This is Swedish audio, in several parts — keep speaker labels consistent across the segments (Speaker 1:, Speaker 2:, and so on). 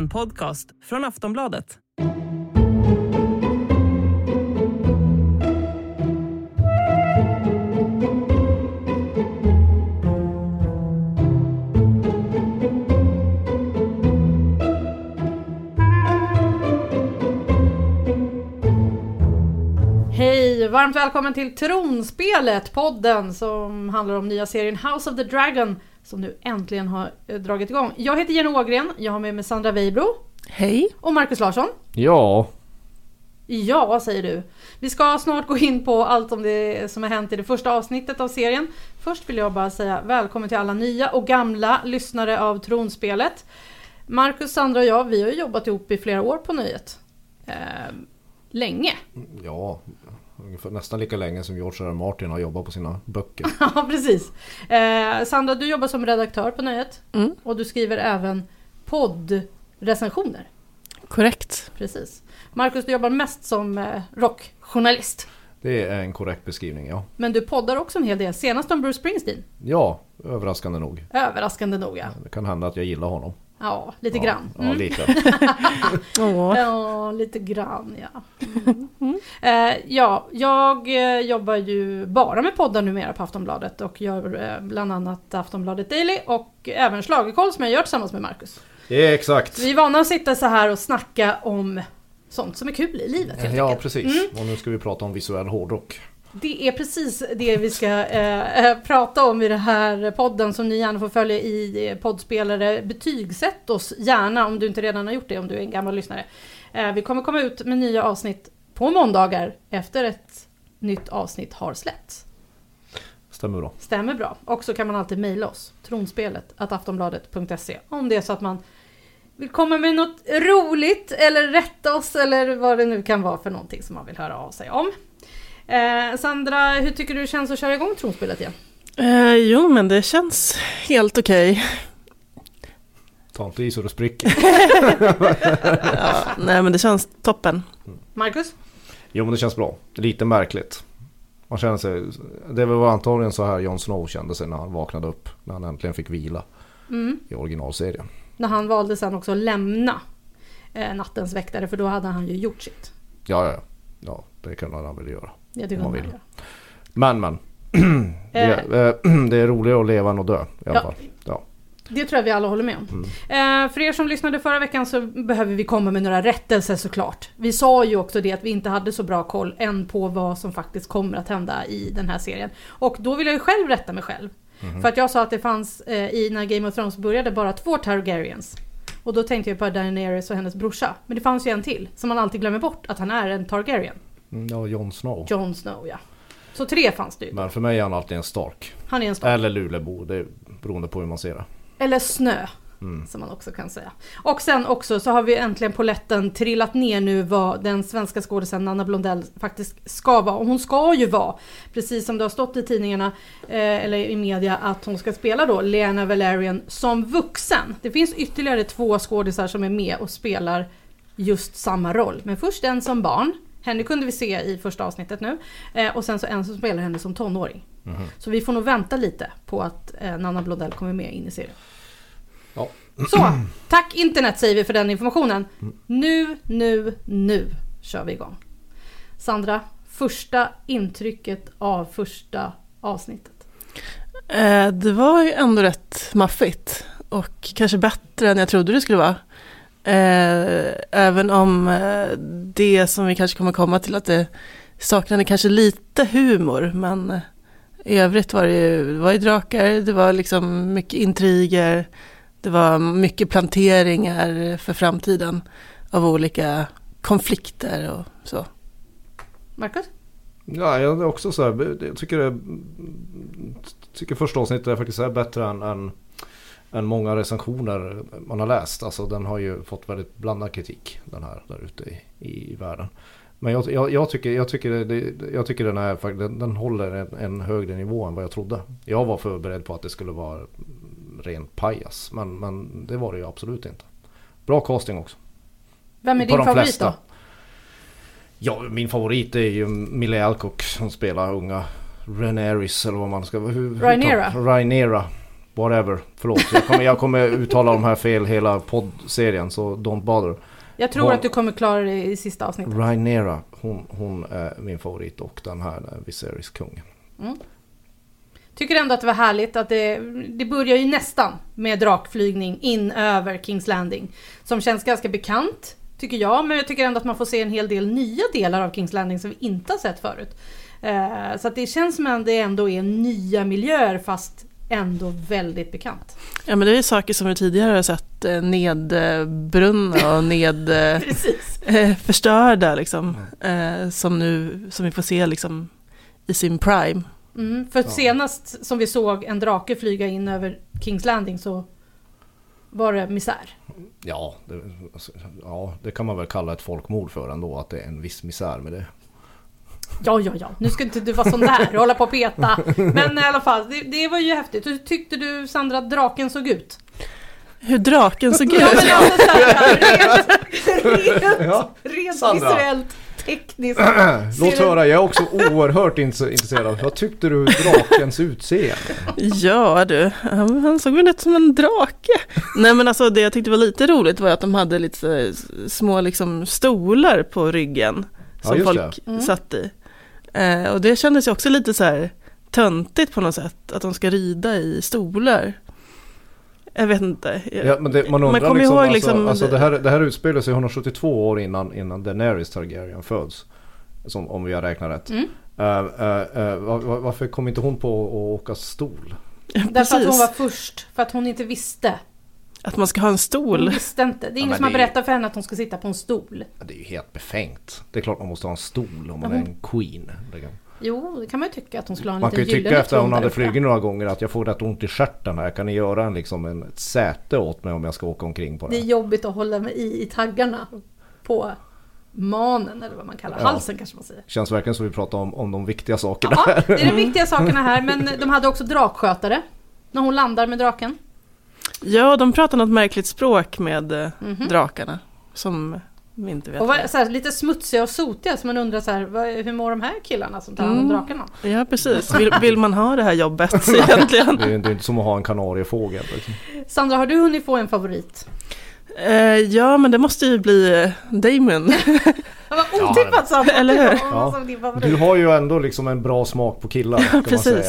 Speaker 1: En podcast från Aftonbladet.
Speaker 2: Hej! Varmt välkommen till Tronspelet, podden som handlar om nya serien House of the Dragon som nu äntligen har eh, dragit igång. Jag heter Jenny Ågren, jag har med mig Sandra Weibro
Speaker 3: Hej.
Speaker 2: och Marcus Larsson.
Speaker 4: Ja,
Speaker 2: Ja, säger du. Vi ska snart gå in på allt om det som har hänt i det första avsnittet av serien. Först vill jag bara säga välkommen till alla nya och gamla lyssnare av Tronspelet. Marcus, Sandra och jag, vi har ju jobbat ihop i flera år på Nöjet. Eh, länge.
Speaker 4: ja ungefär, nästan lika länge som George R. R. Martin har jobbat på sina böcker.
Speaker 2: Ja, precis. Eh, Sandra, du jobbar som redaktör på Nöjet.
Speaker 3: Mm.
Speaker 2: Och du skriver även poddrecensioner.
Speaker 3: Korrekt.
Speaker 2: Precis. Marcus, du jobbar mest som eh, rockjournalist.
Speaker 4: Det är en korrekt beskrivning, ja.
Speaker 2: Men du poddar också en hel del. Senast om Bruce Springsteen.
Speaker 4: Ja, överraskande nog.
Speaker 2: Överraskande nog ja.
Speaker 4: Det kan hända att jag gillar honom.
Speaker 2: Ja, lite
Speaker 4: ja,
Speaker 2: grann.
Speaker 4: Ja,
Speaker 2: Mm.
Speaker 4: lite.
Speaker 3: Åh.
Speaker 2: Ja, lite grann ja. Mm. Eh, ja, jag eh, jobbar ju bara med poddar numera på Aftonbladet och gör eh, bland annat Aftonbladet Daily och även Schlagerkoll som jag gör tillsammans med Marcus.
Speaker 4: Det är exakt.
Speaker 2: Vi är vana att sitta så här och snacka om sånt som är kul i livet helt
Speaker 4: Ja,
Speaker 2: enkelt.
Speaker 4: precis.
Speaker 2: Mm.
Speaker 4: Och nu ska vi prata om visuell hårdrock.
Speaker 2: Det är precis det vi ska eh, eh, prata om i den här podden som ni gärna får följa i eh, poddspelare. Betygsätt oss gärna om du inte redan har gjort det, om du är en gammal lyssnare. Eh, vi kommer komma ut med nya avsnitt på måndagar efter ett nytt avsnitt har släppts.
Speaker 4: Stämmer bra.
Speaker 2: Stämmer bra. Och så kan man alltid mejla oss, tronspelet, aftonbladet.se om det är så att man vill komma med något roligt eller rätta oss eller vad det nu kan vara för någonting som man vill höra av sig om. Eh, Sandra, hur tycker du det känns att köra igång tronspelet igen?
Speaker 3: Eh, jo, men det känns helt okej.
Speaker 4: Ta inte i så det spricker.
Speaker 3: Ja, nej, men det känns toppen.
Speaker 2: Marcus?
Speaker 4: Jo, men det känns bra. Lite märkligt. Man känner sig... Det var antagligen så här Jon Snow kände sig när han vaknade upp. När han äntligen fick vila
Speaker 2: Mm.
Speaker 4: i originalserien.
Speaker 2: När han valde sen också att lämna eh, Nattens väktare för då hade han ju gjort sitt.
Speaker 4: Ja, ja, ja. Ja, det kan han väl göra.
Speaker 2: Jag tycker
Speaker 4: Om man vill.
Speaker 2: gör.
Speaker 4: Men, men. Det är, eh, det är roligare att leva än att dö i alla
Speaker 2: Ja.
Speaker 4: fall. Ja.
Speaker 2: Det tror jag vi alla håller med om.
Speaker 4: Mm.
Speaker 2: Eh, för er som lyssnade förra veckan så behöver vi komma med några rättelser såklart. Vi sa ju också det att vi inte hade så bra koll än på vad som faktiskt kommer att hända i den här serien. Och då vill jag ju själv rätta mig själv.
Speaker 4: Mhm.
Speaker 2: För att jag sa att det fanns eh, i när Game of Thrones började bara två Targaryens. Och då tänkte jag på Daenerys och hennes brorsa. Men det fanns ju en till som man alltid glömmer bort att han är en Targaryen.
Speaker 4: Mm, Ja, Jon Snow.
Speaker 2: Jon Snow ja. Så tre fanns det ju.
Speaker 4: Men för mig är han alltid en Stark.
Speaker 2: Han är en star.
Speaker 4: Eller Lulebo, det är beroende på hur man ser det.
Speaker 2: Eller snö.
Speaker 4: Mm.
Speaker 2: Som man också kan säga. Och sen också så har vi äntligen på lätten trillat ner nu vad den svenska skådisen Nanna Blondell faktiskt ska vara. Och hon ska ju vara, precis som det har stått i tidningarna eh, eller i media, att hon ska spela då Lena Valerian som vuxen. Det finns ytterligare två skådisar som är med och spelar just samma roll. Men först en som barn. Henne kunde vi se i första avsnittet nu. Eh, och sen så en som spelar henne som tonåring.
Speaker 4: Mhm.
Speaker 2: Så vi får nog vänta lite på att eh, Nanna Blondell kommer med in i serien.
Speaker 4: Ja.
Speaker 2: Så, tack internet säger vi för den informationen. Nu, nu, nu kör vi igång. Sandra, första intrycket av första avsnittet.
Speaker 3: Eh, det var ju ändå rätt maffigt. Och kanske bättre än jag trodde det skulle vara. Eh, även om eh, det som vi kanske kommer komma till att det saknade kanske lite humor. Men eh, i övrigt var det ju, det var ju drakar, det var liksom mycket intriger. Det var mycket planteringar för framtiden av olika konflikter och så.
Speaker 2: Marcus?
Speaker 4: Ja, jag är också så här. Jag tycker, det, tycker första avsnittet är faktiskt är bättre än, än, än många recensioner man har läst. Alltså den har ju fått väldigt blandad kritik den här där ute i, i världen. Men jag, jag, jag, tycker, jag, tycker, det, jag tycker den, är, den, den håller en, en högre nivå än vad jag trodde. Jag var förberedd på att det skulle vara ren pajas. Men, men det var det ju absolut inte. Bra casting också.
Speaker 2: Vem är
Speaker 4: På
Speaker 2: din favorit
Speaker 4: flesta.
Speaker 2: då?
Speaker 4: Ja, min favorit är ju Millie Alcock som spelar unga Rhaenerys eller vad man ska... Hur,
Speaker 2: Rhaenyra.
Speaker 4: Rhaenyra. Whatever, förlåt. Jag kommer, jag kommer uttala de här fel hela poddserien så don't bother.
Speaker 2: Jag tror
Speaker 4: Vad-
Speaker 2: att du kommer klara det i sista avsnittet.
Speaker 4: Rhaenyra, hon, hon är min favorit och den här eh, Viserys kung.
Speaker 2: Tycker ändå att det var härligt att det, det börjar ju nästan med drakflygning in över Kings Landing. Som känns ganska bekant, tycker jag. Men jag tycker ändå att man får se en hel del nya delar av Kings Landing som vi inte har sett förut. Eh, så att det känns som att det ändå är nya miljöer fast ändå väldigt bekant.
Speaker 3: Ja men det är saker som vi tidigare har sett eh, nedbrunna och ned eh, eh, förstörda liksom. Som nu, som vi får se liksom i sin prime.
Speaker 2: Mm, för
Speaker 4: Ja.
Speaker 2: senast som vi såg en drake flyga in över Kings Landing så var det misär.
Speaker 4: Ja det, alltså, ja, det kan man väl kalla ett folkmord för ändå, att det är en viss misär med det.
Speaker 2: Ja, ja, ja. Nu ska inte du vara sån där och hålla på och peta. Men i alla fall, det, det var ju häftigt. Hur tyckte du Sandra att draken såg ut?
Speaker 3: Hur draken såg
Speaker 2: Ja,
Speaker 3: ut.
Speaker 2: men alltså så här, rent, rent,
Speaker 4: Ja,
Speaker 2: rent
Speaker 4: Sandra.
Speaker 2: visuellt, tekniskt.
Speaker 4: Låt höra, jag är också oerhört intresserad vad tyckte du drakens utseende?
Speaker 3: Ja du, han, såg väl ut som en drake. Nej men alltså det jag tyckte var lite roligt var att de hade lite så små liksom stolar på ryggen.
Speaker 4: Ja,
Speaker 3: Som
Speaker 4: just
Speaker 3: folk
Speaker 2: det. Mm.
Speaker 3: satt i. Eh, och det kändes ju också lite så här töntigt på något sätt. Att de ska rida i stolar. Jag vet inte.
Speaker 4: Ja, men det, man
Speaker 3: Man
Speaker 4: undrar
Speaker 3: kommer
Speaker 4: liksom,
Speaker 3: ihåg
Speaker 4: alltså,
Speaker 3: liksom-
Speaker 4: alltså det, här, det här utspelar sig 172 år innan, innan Daenerys Targaryen föds. Som, om vi har räknat rätt.
Speaker 2: Mm.
Speaker 4: Eh, eh, eh, var, var, varför kom inte hon på att åka stol?
Speaker 2: Därför att hon var först. För att hon inte visste.
Speaker 3: Att man ska ha en
Speaker 2: Hon
Speaker 3: stol.
Speaker 2: visste inte. Det är ingen
Speaker 4: men
Speaker 2: som har
Speaker 4: är-
Speaker 2: berättat för henne att hon ska sitta på en stol.
Speaker 4: Ja, Det är ju helt befängt. Det är klart man måste ha en stol om man
Speaker 2: Ja,
Speaker 4: är
Speaker 2: hon-
Speaker 4: en queen.
Speaker 2: Jo, det kan man ju tycka att hon skulle ha en
Speaker 4: Man kan ju tycka efter att hon hade flugit några gånger att jag får rätt ont i stjärten här. Kan ni göra en, liksom en, ett säte åt mig om jag ska åka omkring på
Speaker 2: Det är
Speaker 4: det?
Speaker 2: jobbigt att hålla mig i, i taggarna på manen eller vad man kallar
Speaker 4: Ja.
Speaker 2: halsen kanske man säger.
Speaker 4: Känns verkligen som vi pratar om, om de viktiga sakerna.
Speaker 2: Ja, det är de viktiga sakerna här men de hade också drakskötare. När hon landar med draken.
Speaker 3: Ja, de pratar något märkligt språk med eh,
Speaker 2: Mhm.
Speaker 3: drakarna. Som vi inte vet.
Speaker 2: Och var, så här, lite smutsiga och sotiga så man undrar så här, vad, hur mår de här killarna som tar hand om
Speaker 3: Mm.
Speaker 2: drakarna?
Speaker 3: Ja, precis. Vill, vill man ha det här jobbet egentligen?
Speaker 4: Det är, det är inte som att ha en kanariefågel. Liksom.
Speaker 2: Sandra, har du hunnit få en favorit?
Speaker 3: Eh, ja, men det måste ju bli eh, Damon.
Speaker 2: Vad otippat Sandra!
Speaker 3: Eller hur?
Speaker 2: Ja.
Speaker 4: Du har ju ändå liksom en bra smak på killar. Kan man
Speaker 3: precis.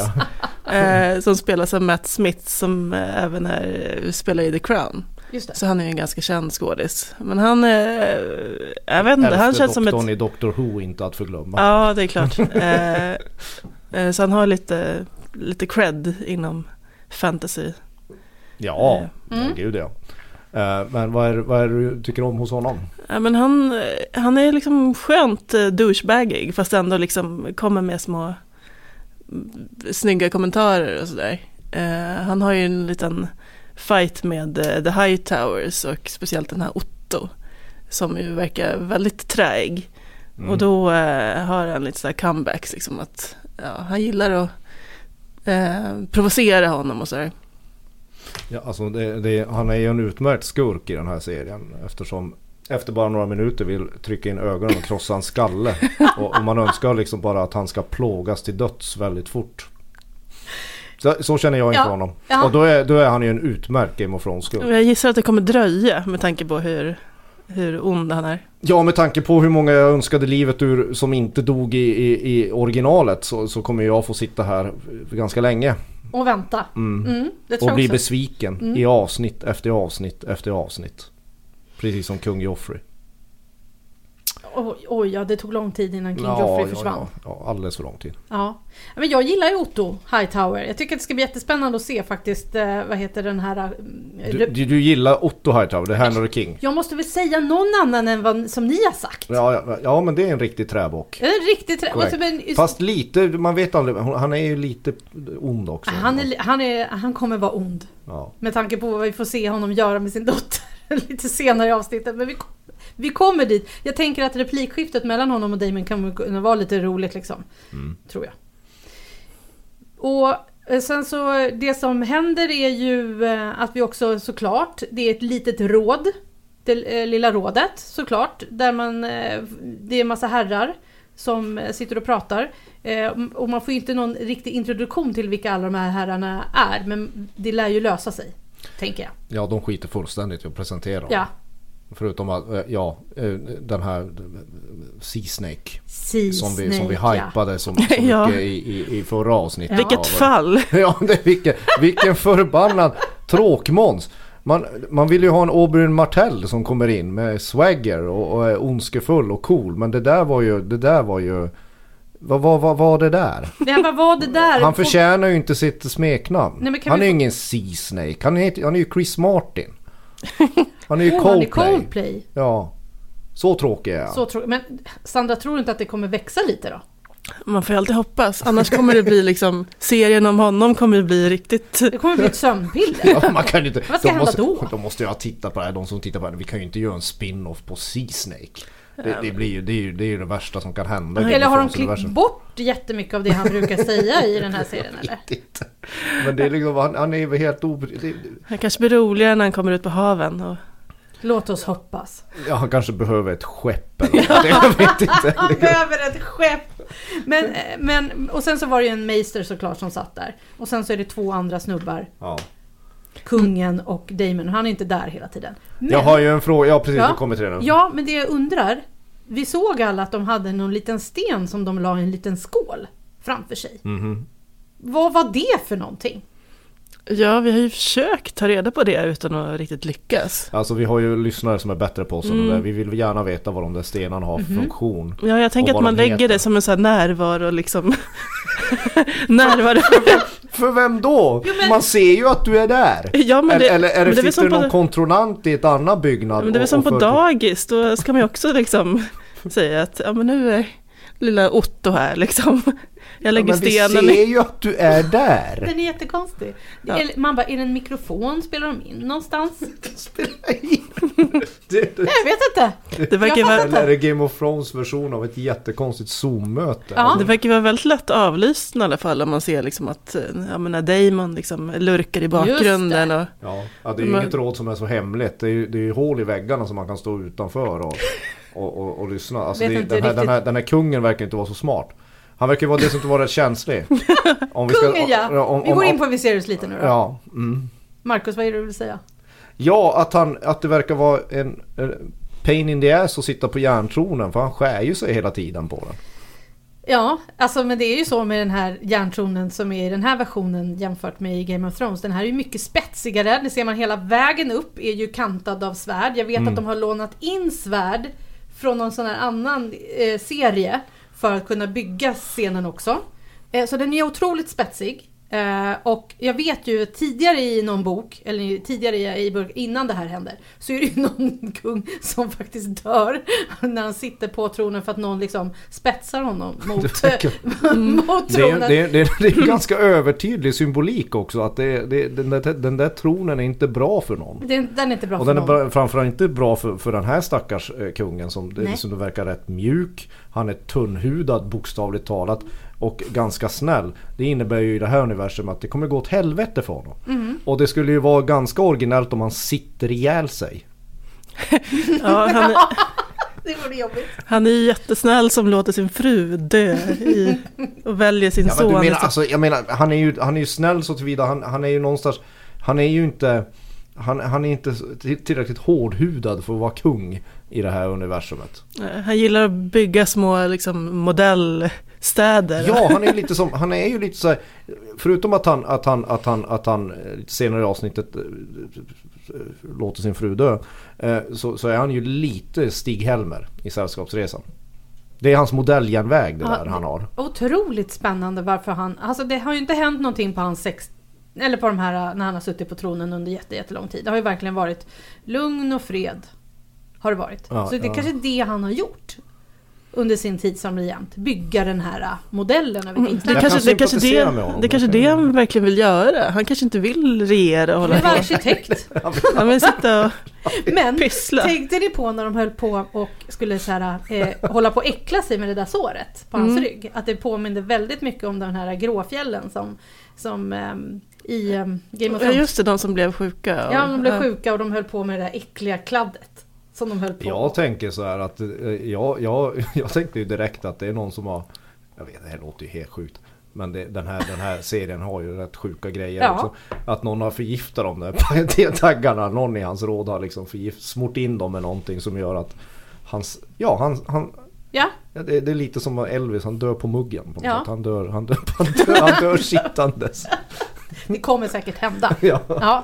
Speaker 3: Eh, som spelas av Matt Smith som eh, även är, spelar i The Crown.
Speaker 2: Just det.
Speaker 3: Så han är ju en ganska känd skådis. Men han, eh, jag vet inte, han känns som ett...
Speaker 4: doktorn i Doctor Who inte att förglömma.
Speaker 3: Ja, det är klart. eh, eh, så han har lite, lite cred inom fantasy.
Speaker 4: Ja,
Speaker 2: Mm.
Speaker 4: ja, gud ja. Eh, Men vad är, vad är det du tycker om hos honom?
Speaker 3: Ja, men han, eh, han är liksom skönt eh, douchebagig fast ändå liksom kommer med små mm, snygga kommentarer och sådär. Eh, han har ju en liten fight med eh, The High Towers och speciellt den här Otto som ju verkar väldigt träig.
Speaker 4: Mm.
Speaker 3: Och då eh, har han lite sådär comebacks liksom att ja, han gillar att eh, provocera honom och sådär.
Speaker 4: Ja, alltså det, det, han är ju en utmärkt skurk i den här serien eftersom efter bara några minuter vill trycka in ögonen och krossa en skalle. Och, och man önskar liksom bara att han ska plågas till döds väldigt fort. Så, så känner jag inför
Speaker 2: Ja,
Speaker 4: honom.
Speaker 2: ja.
Speaker 4: Och då är, då är han ju en utmärkt Game of Thrones-skurk.
Speaker 3: Jag gissar att det kommer dröja med tanke på hur, hur ond han är.
Speaker 4: Ja, med tanke på hur många jag önskade livet ur som inte dog i, i, i originalet så, så kommer jag få sitta här ganska länge.
Speaker 2: Och vänta.
Speaker 4: Mm.
Speaker 2: Mm,
Speaker 4: Och bli
Speaker 2: också.
Speaker 4: besviken
Speaker 2: Mm.
Speaker 4: i avsnitt efter avsnitt efter avsnitt. Precis som kung Joffrey.
Speaker 2: Oj, oj, ja det tog lång tid innan King
Speaker 4: Ja,
Speaker 2: Joffrey försvann.
Speaker 4: Ja, ja, alldeles för lång tid.
Speaker 2: Ja. Men jag gillar ju Otto Hightower. Jag tycker att det ska bli jättespännande att se faktiskt, eh, vad heter den här... eh,
Speaker 4: Du, du, du gillar Otto Hightower, The Hand of the King.
Speaker 2: Jag måste väl säga någon annan än vad som ni har sagt.
Speaker 4: Ja, ja, ja men det är en riktig träbock.
Speaker 2: En riktig trä...
Speaker 4: Korrekt.
Speaker 2: alltså, men-
Speaker 4: Fast lite, man vet aldrig, han är ju lite ond också.
Speaker 2: han, är, han, är, han kommer vara ond.
Speaker 4: Ja.
Speaker 2: Med tanke på vad vi får se honom göra med sin dotter lite senare i avsnittet. Men vi, vi kommer dit. Jag tänker att replikskiftet mellan honom och Damon kan kunna vara lite roligt liksom.
Speaker 4: Mm.
Speaker 2: Tror jag. Och eh, sen så det som händer är ju eh, att vi också såklart, det är ett litet råd. Det eh, lilla rådet såklart. Där man, det är en massa herrar som sitter och pratar. Och man får ju inte någon riktig introduktion till vilka alla de här herrarna är. Men det lär ju lösa sig, tänker jag.
Speaker 4: Ja, de skiter fullständigt i att presentera dem.
Speaker 2: Ja,
Speaker 4: Förutom att, eh, ja, eh, den här Sea Snake.
Speaker 2: Sea
Speaker 4: Som vi, som vi
Speaker 2: Snake, ja.
Speaker 4: hypade så, så
Speaker 3: Ja.
Speaker 4: mycket i, i, i förra avsnittet.
Speaker 3: Vilket
Speaker 4: av-
Speaker 3: fall!
Speaker 4: Ja, det, vilken, vilken förbannad tråkmåns. Man, man vill ju ha en Aubryn Martell som kommer in med swagger och, och är ondskefull och cool. Men det där var ju, det där var ju... Vad vad- vad var det där?
Speaker 2: Ja, vad var det där?
Speaker 4: Han förtjänar ju inte sitt smeknamn.
Speaker 2: Nej,
Speaker 4: han är ju
Speaker 2: få-
Speaker 4: ingen Sea Snake. Han är, han är ju Chris Martin. Han är ju
Speaker 2: är
Speaker 4: Coldplay.
Speaker 2: Coldplay.
Speaker 4: Ja. Så tråkig är han.
Speaker 2: Så tror, men Sandra, tror du inte att det kommer växa lite då?
Speaker 3: Man får ju alltid hoppas, annars kommer det bli liksom, serien om honom kommer ju bli riktigt...
Speaker 2: Det kommer bli ett sömnpiller.
Speaker 4: Ja, man kan ju inte,
Speaker 2: Vad ska
Speaker 4: de
Speaker 2: hända
Speaker 4: måste,
Speaker 2: då?
Speaker 4: De måste ju ha tittat på det här, de som tittar på det här. Vi kan ju inte göra en spin-off på Sea Snake. Det, det, blir ju, det, är ju, det är ju det värsta som kan hända.
Speaker 2: Eller har de klippt
Speaker 4: universum.
Speaker 2: bort jättemycket av det han brukar säga i den här serien eller?
Speaker 4: Inte. Men det är liksom, han, han är ju helt obry...
Speaker 3: Han kanske blir roligare när han kommer ut på haven. Och...
Speaker 2: Låt oss hoppas.
Speaker 4: Ja, han kanske behöver ett skepp eller något. Jag vet inte.
Speaker 2: Han behöver ett skepp! Men, eh, men, och sen så var det ju en meister såklart som satt där. Och sen så är det två andra snubbar.
Speaker 4: Ja.
Speaker 2: Kungen och Damon. Han är inte där hela tiden. Men,
Speaker 4: Jag har ju en fråga, ja precis,
Speaker 2: Ja.
Speaker 4: kommer till det nu.
Speaker 2: Ja, men det jag undrar. Vi såg alla att de hade någon liten sten som de la i en liten skål framför sig.
Speaker 4: Mhm.
Speaker 2: Vad var det för någonting?
Speaker 3: Ja, vi har ju försökt ta reda på det utan att riktigt lyckas.
Speaker 4: Alltså vi har ju lyssnare som är bättre på oss
Speaker 3: Mm.
Speaker 4: där. Vi vill gärna veta vad de där stenarna har för
Speaker 2: Mhm.
Speaker 4: funktion.
Speaker 3: Ja, jag tänker att man
Speaker 4: de
Speaker 3: lägger
Speaker 4: heter.
Speaker 3: det som en sån här närvaro liksom. närvaro.
Speaker 4: För vem då?
Speaker 2: Jo, men-
Speaker 4: Man ser ju att du är där!
Speaker 3: Ja, men
Speaker 4: eller,
Speaker 3: det,
Speaker 4: eller är det,
Speaker 3: men det
Speaker 4: sitter
Speaker 3: som
Speaker 4: det någon
Speaker 3: på,
Speaker 4: kontrollant i ett annan byggnad?
Speaker 3: men det är väl som
Speaker 4: och
Speaker 3: på
Speaker 4: för-
Speaker 3: dagis, då ska man ju också liksom säga att ja men nu är lilla Otto här liksom. Jag lägger
Speaker 4: men vi
Speaker 3: stenen
Speaker 4: ser
Speaker 3: i.
Speaker 4: ju att du är där!
Speaker 2: Den är jättekonstig.
Speaker 3: Ja.
Speaker 2: Man bara, är det en mikrofon? Spelar de in någonstans?
Speaker 4: Spela in! Det- det-
Speaker 2: Jag vet inte.
Speaker 3: Det verkar,
Speaker 2: Jag
Speaker 3: vara,
Speaker 4: Eller är det Game of Thrones version av ett jättekonstigt Zoom-möte?
Speaker 2: Ja.
Speaker 3: det verkar vara väldigt lätt avlyssna i alla fall om man ser liksom att eh, ja, men när Damon liksom lurkar i bakgrunden. Och,
Speaker 4: Ja, ja det är ju
Speaker 3: Men-
Speaker 4: inget råd som är så hemligt. Det är ju, det är ju hål i väggarna som man kan stå utanför och, och, och, och lyssna. Alltså det, den, här, den, här, den här kungen verkar inte vara så smart. Han verkar vara dessutom vara rätt känslig. Om vi ska-
Speaker 2: Kungen ja.
Speaker 4: om-
Speaker 2: Vi går
Speaker 4: om-
Speaker 2: in på Viserys lite nu då.
Speaker 4: Ja, mm.
Speaker 2: Marcus, vad är det du vill säga?
Speaker 4: ja att, han, att det verkar vara en pain in the ass att sitta på järntronen för han skär ju sig hela tiden på den.
Speaker 2: Ja, alltså men det är ju så med den här järntronen som är i den här versionen jämfört med i Game of Thrones. Den här är ju mycket spetsigare. Det ser man hela vägen upp är ju kantad av svärd. Jag vet
Speaker 4: Mm.
Speaker 2: att de har lånat in svärd från någon sån här annan eh, serie för att kunna bygga scenen också. Eh, så den är otroligt spetsig. Eh, och jag vet ju tidigare i någon bok, eller tidigare i, i bok, innan det här händer, så är det ju någon kung som faktiskt dör när han sitter på tronen för att någon liksom spetsar honom mot, mot
Speaker 4: Det är,
Speaker 2: tronen.
Speaker 4: det, är, det, är, det är ganska övertydlig symbolik också att det, det, den, där, den där tronen är inte bra för någon.
Speaker 2: Den, den är inte bra
Speaker 4: Och
Speaker 2: för
Speaker 4: den är
Speaker 2: någon.
Speaker 4: framförallt inte bra för, för den här stackars eh, kungen som, det, som det verkar rätt mjuk. Han är tunnhudad bokstavligt talat och ganska snäll. Det innebär ju i det här universum att det kommer gå åt helvete för honom.
Speaker 2: Mm.
Speaker 4: Och det skulle ju vara ganska originellt om han sitter ihjäl sig.
Speaker 3: ja, han,
Speaker 2: jobbigt.
Speaker 3: han är ju jättesnäll som låter sin fru dö i, och väljer sin
Speaker 4: Ja, men
Speaker 3: son.
Speaker 4: du menar,
Speaker 3: istället.
Speaker 4: alltså, jag menar, han är ju, han är ju snäll så tillvida. Han, han är ju någonstans... Han är ju inte... Han, han är inte till- tillräckligt hårdhudad för att vara kung i det här universumet.
Speaker 3: Eh, Han gillar att bygga små liksom, modellstäder.
Speaker 4: Ja, han är lite som, han är ju lite så här, förutom att han, att han, att han, att han eh, lite senare i avsnittet eh, låter sin fru dö. eh, Så, så är han ju lite Stig-Helmer i Sällskapsresan. Det är hans modelljärnväg det
Speaker 2: Ja,
Speaker 4: där han har.
Speaker 2: Otroligt spännande varför han... Alltså det har ju inte hänt någonting på hans sex... Eller på de här när han har suttit på tronen under jätte, jättelång tid. Det har ju verkligen varit lugn och fred. Har det varit.
Speaker 4: Ja,
Speaker 2: så det är
Speaker 4: ja.
Speaker 2: kanske det han har gjort. Under sin tid som regent. Bygga den här äh, modellen över
Speaker 3: Mm. Det kanske,
Speaker 4: kan
Speaker 3: det, kanske det,
Speaker 4: honom.
Speaker 3: det kanske det han verkligen vill göra. Han kanske inte vill regera och
Speaker 2: Han
Speaker 3: hålla
Speaker 2: är
Speaker 3: på.
Speaker 2: arkitekt.
Speaker 3: Han vill sitta och
Speaker 2: Men
Speaker 3: pyssla.
Speaker 2: tänkte ni på när de höll på och skulle så här, eh, hålla på och äckla sig med det där såret på hans
Speaker 3: Mm.
Speaker 2: rygg? Att det påminde väldigt mycket om den här gråfjällen som, som ehm, i ehm, Game of
Speaker 3: Ja
Speaker 2: Thrones.
Speaker 3: just det, de som blev sjuka. och-
Speaker 2: Ja, de blev sjuka och de höll på med det där äckliga kladdet. Som de höll på.
Speaker 4: Jag tänker så här att eh, jag, jag, jag tänkte ju direkt att det är någon som har Jag vet det här låter ju helt sjukt Men det, den, här, den här serien har ju rätt sjuka grejer
Speaker 2: Ja.
Speaker 4: också Att någon har förgiftat dem där T-taggarna Någon i hans råd har liksom förgift, smort in dem med någonting som gör att Hans, ja han, han
Speaker 2: Ja,
Speaker 4: ja, det, det är lite som Elvis, han dör på muggen på
Speaker 2: Ja.
Speaker 4: Han dör, han dör, han dör, han dör sittandes
Speaker 2: det kommer säkert hända.
Speaker 4: ja.
Speaker 2: Ja.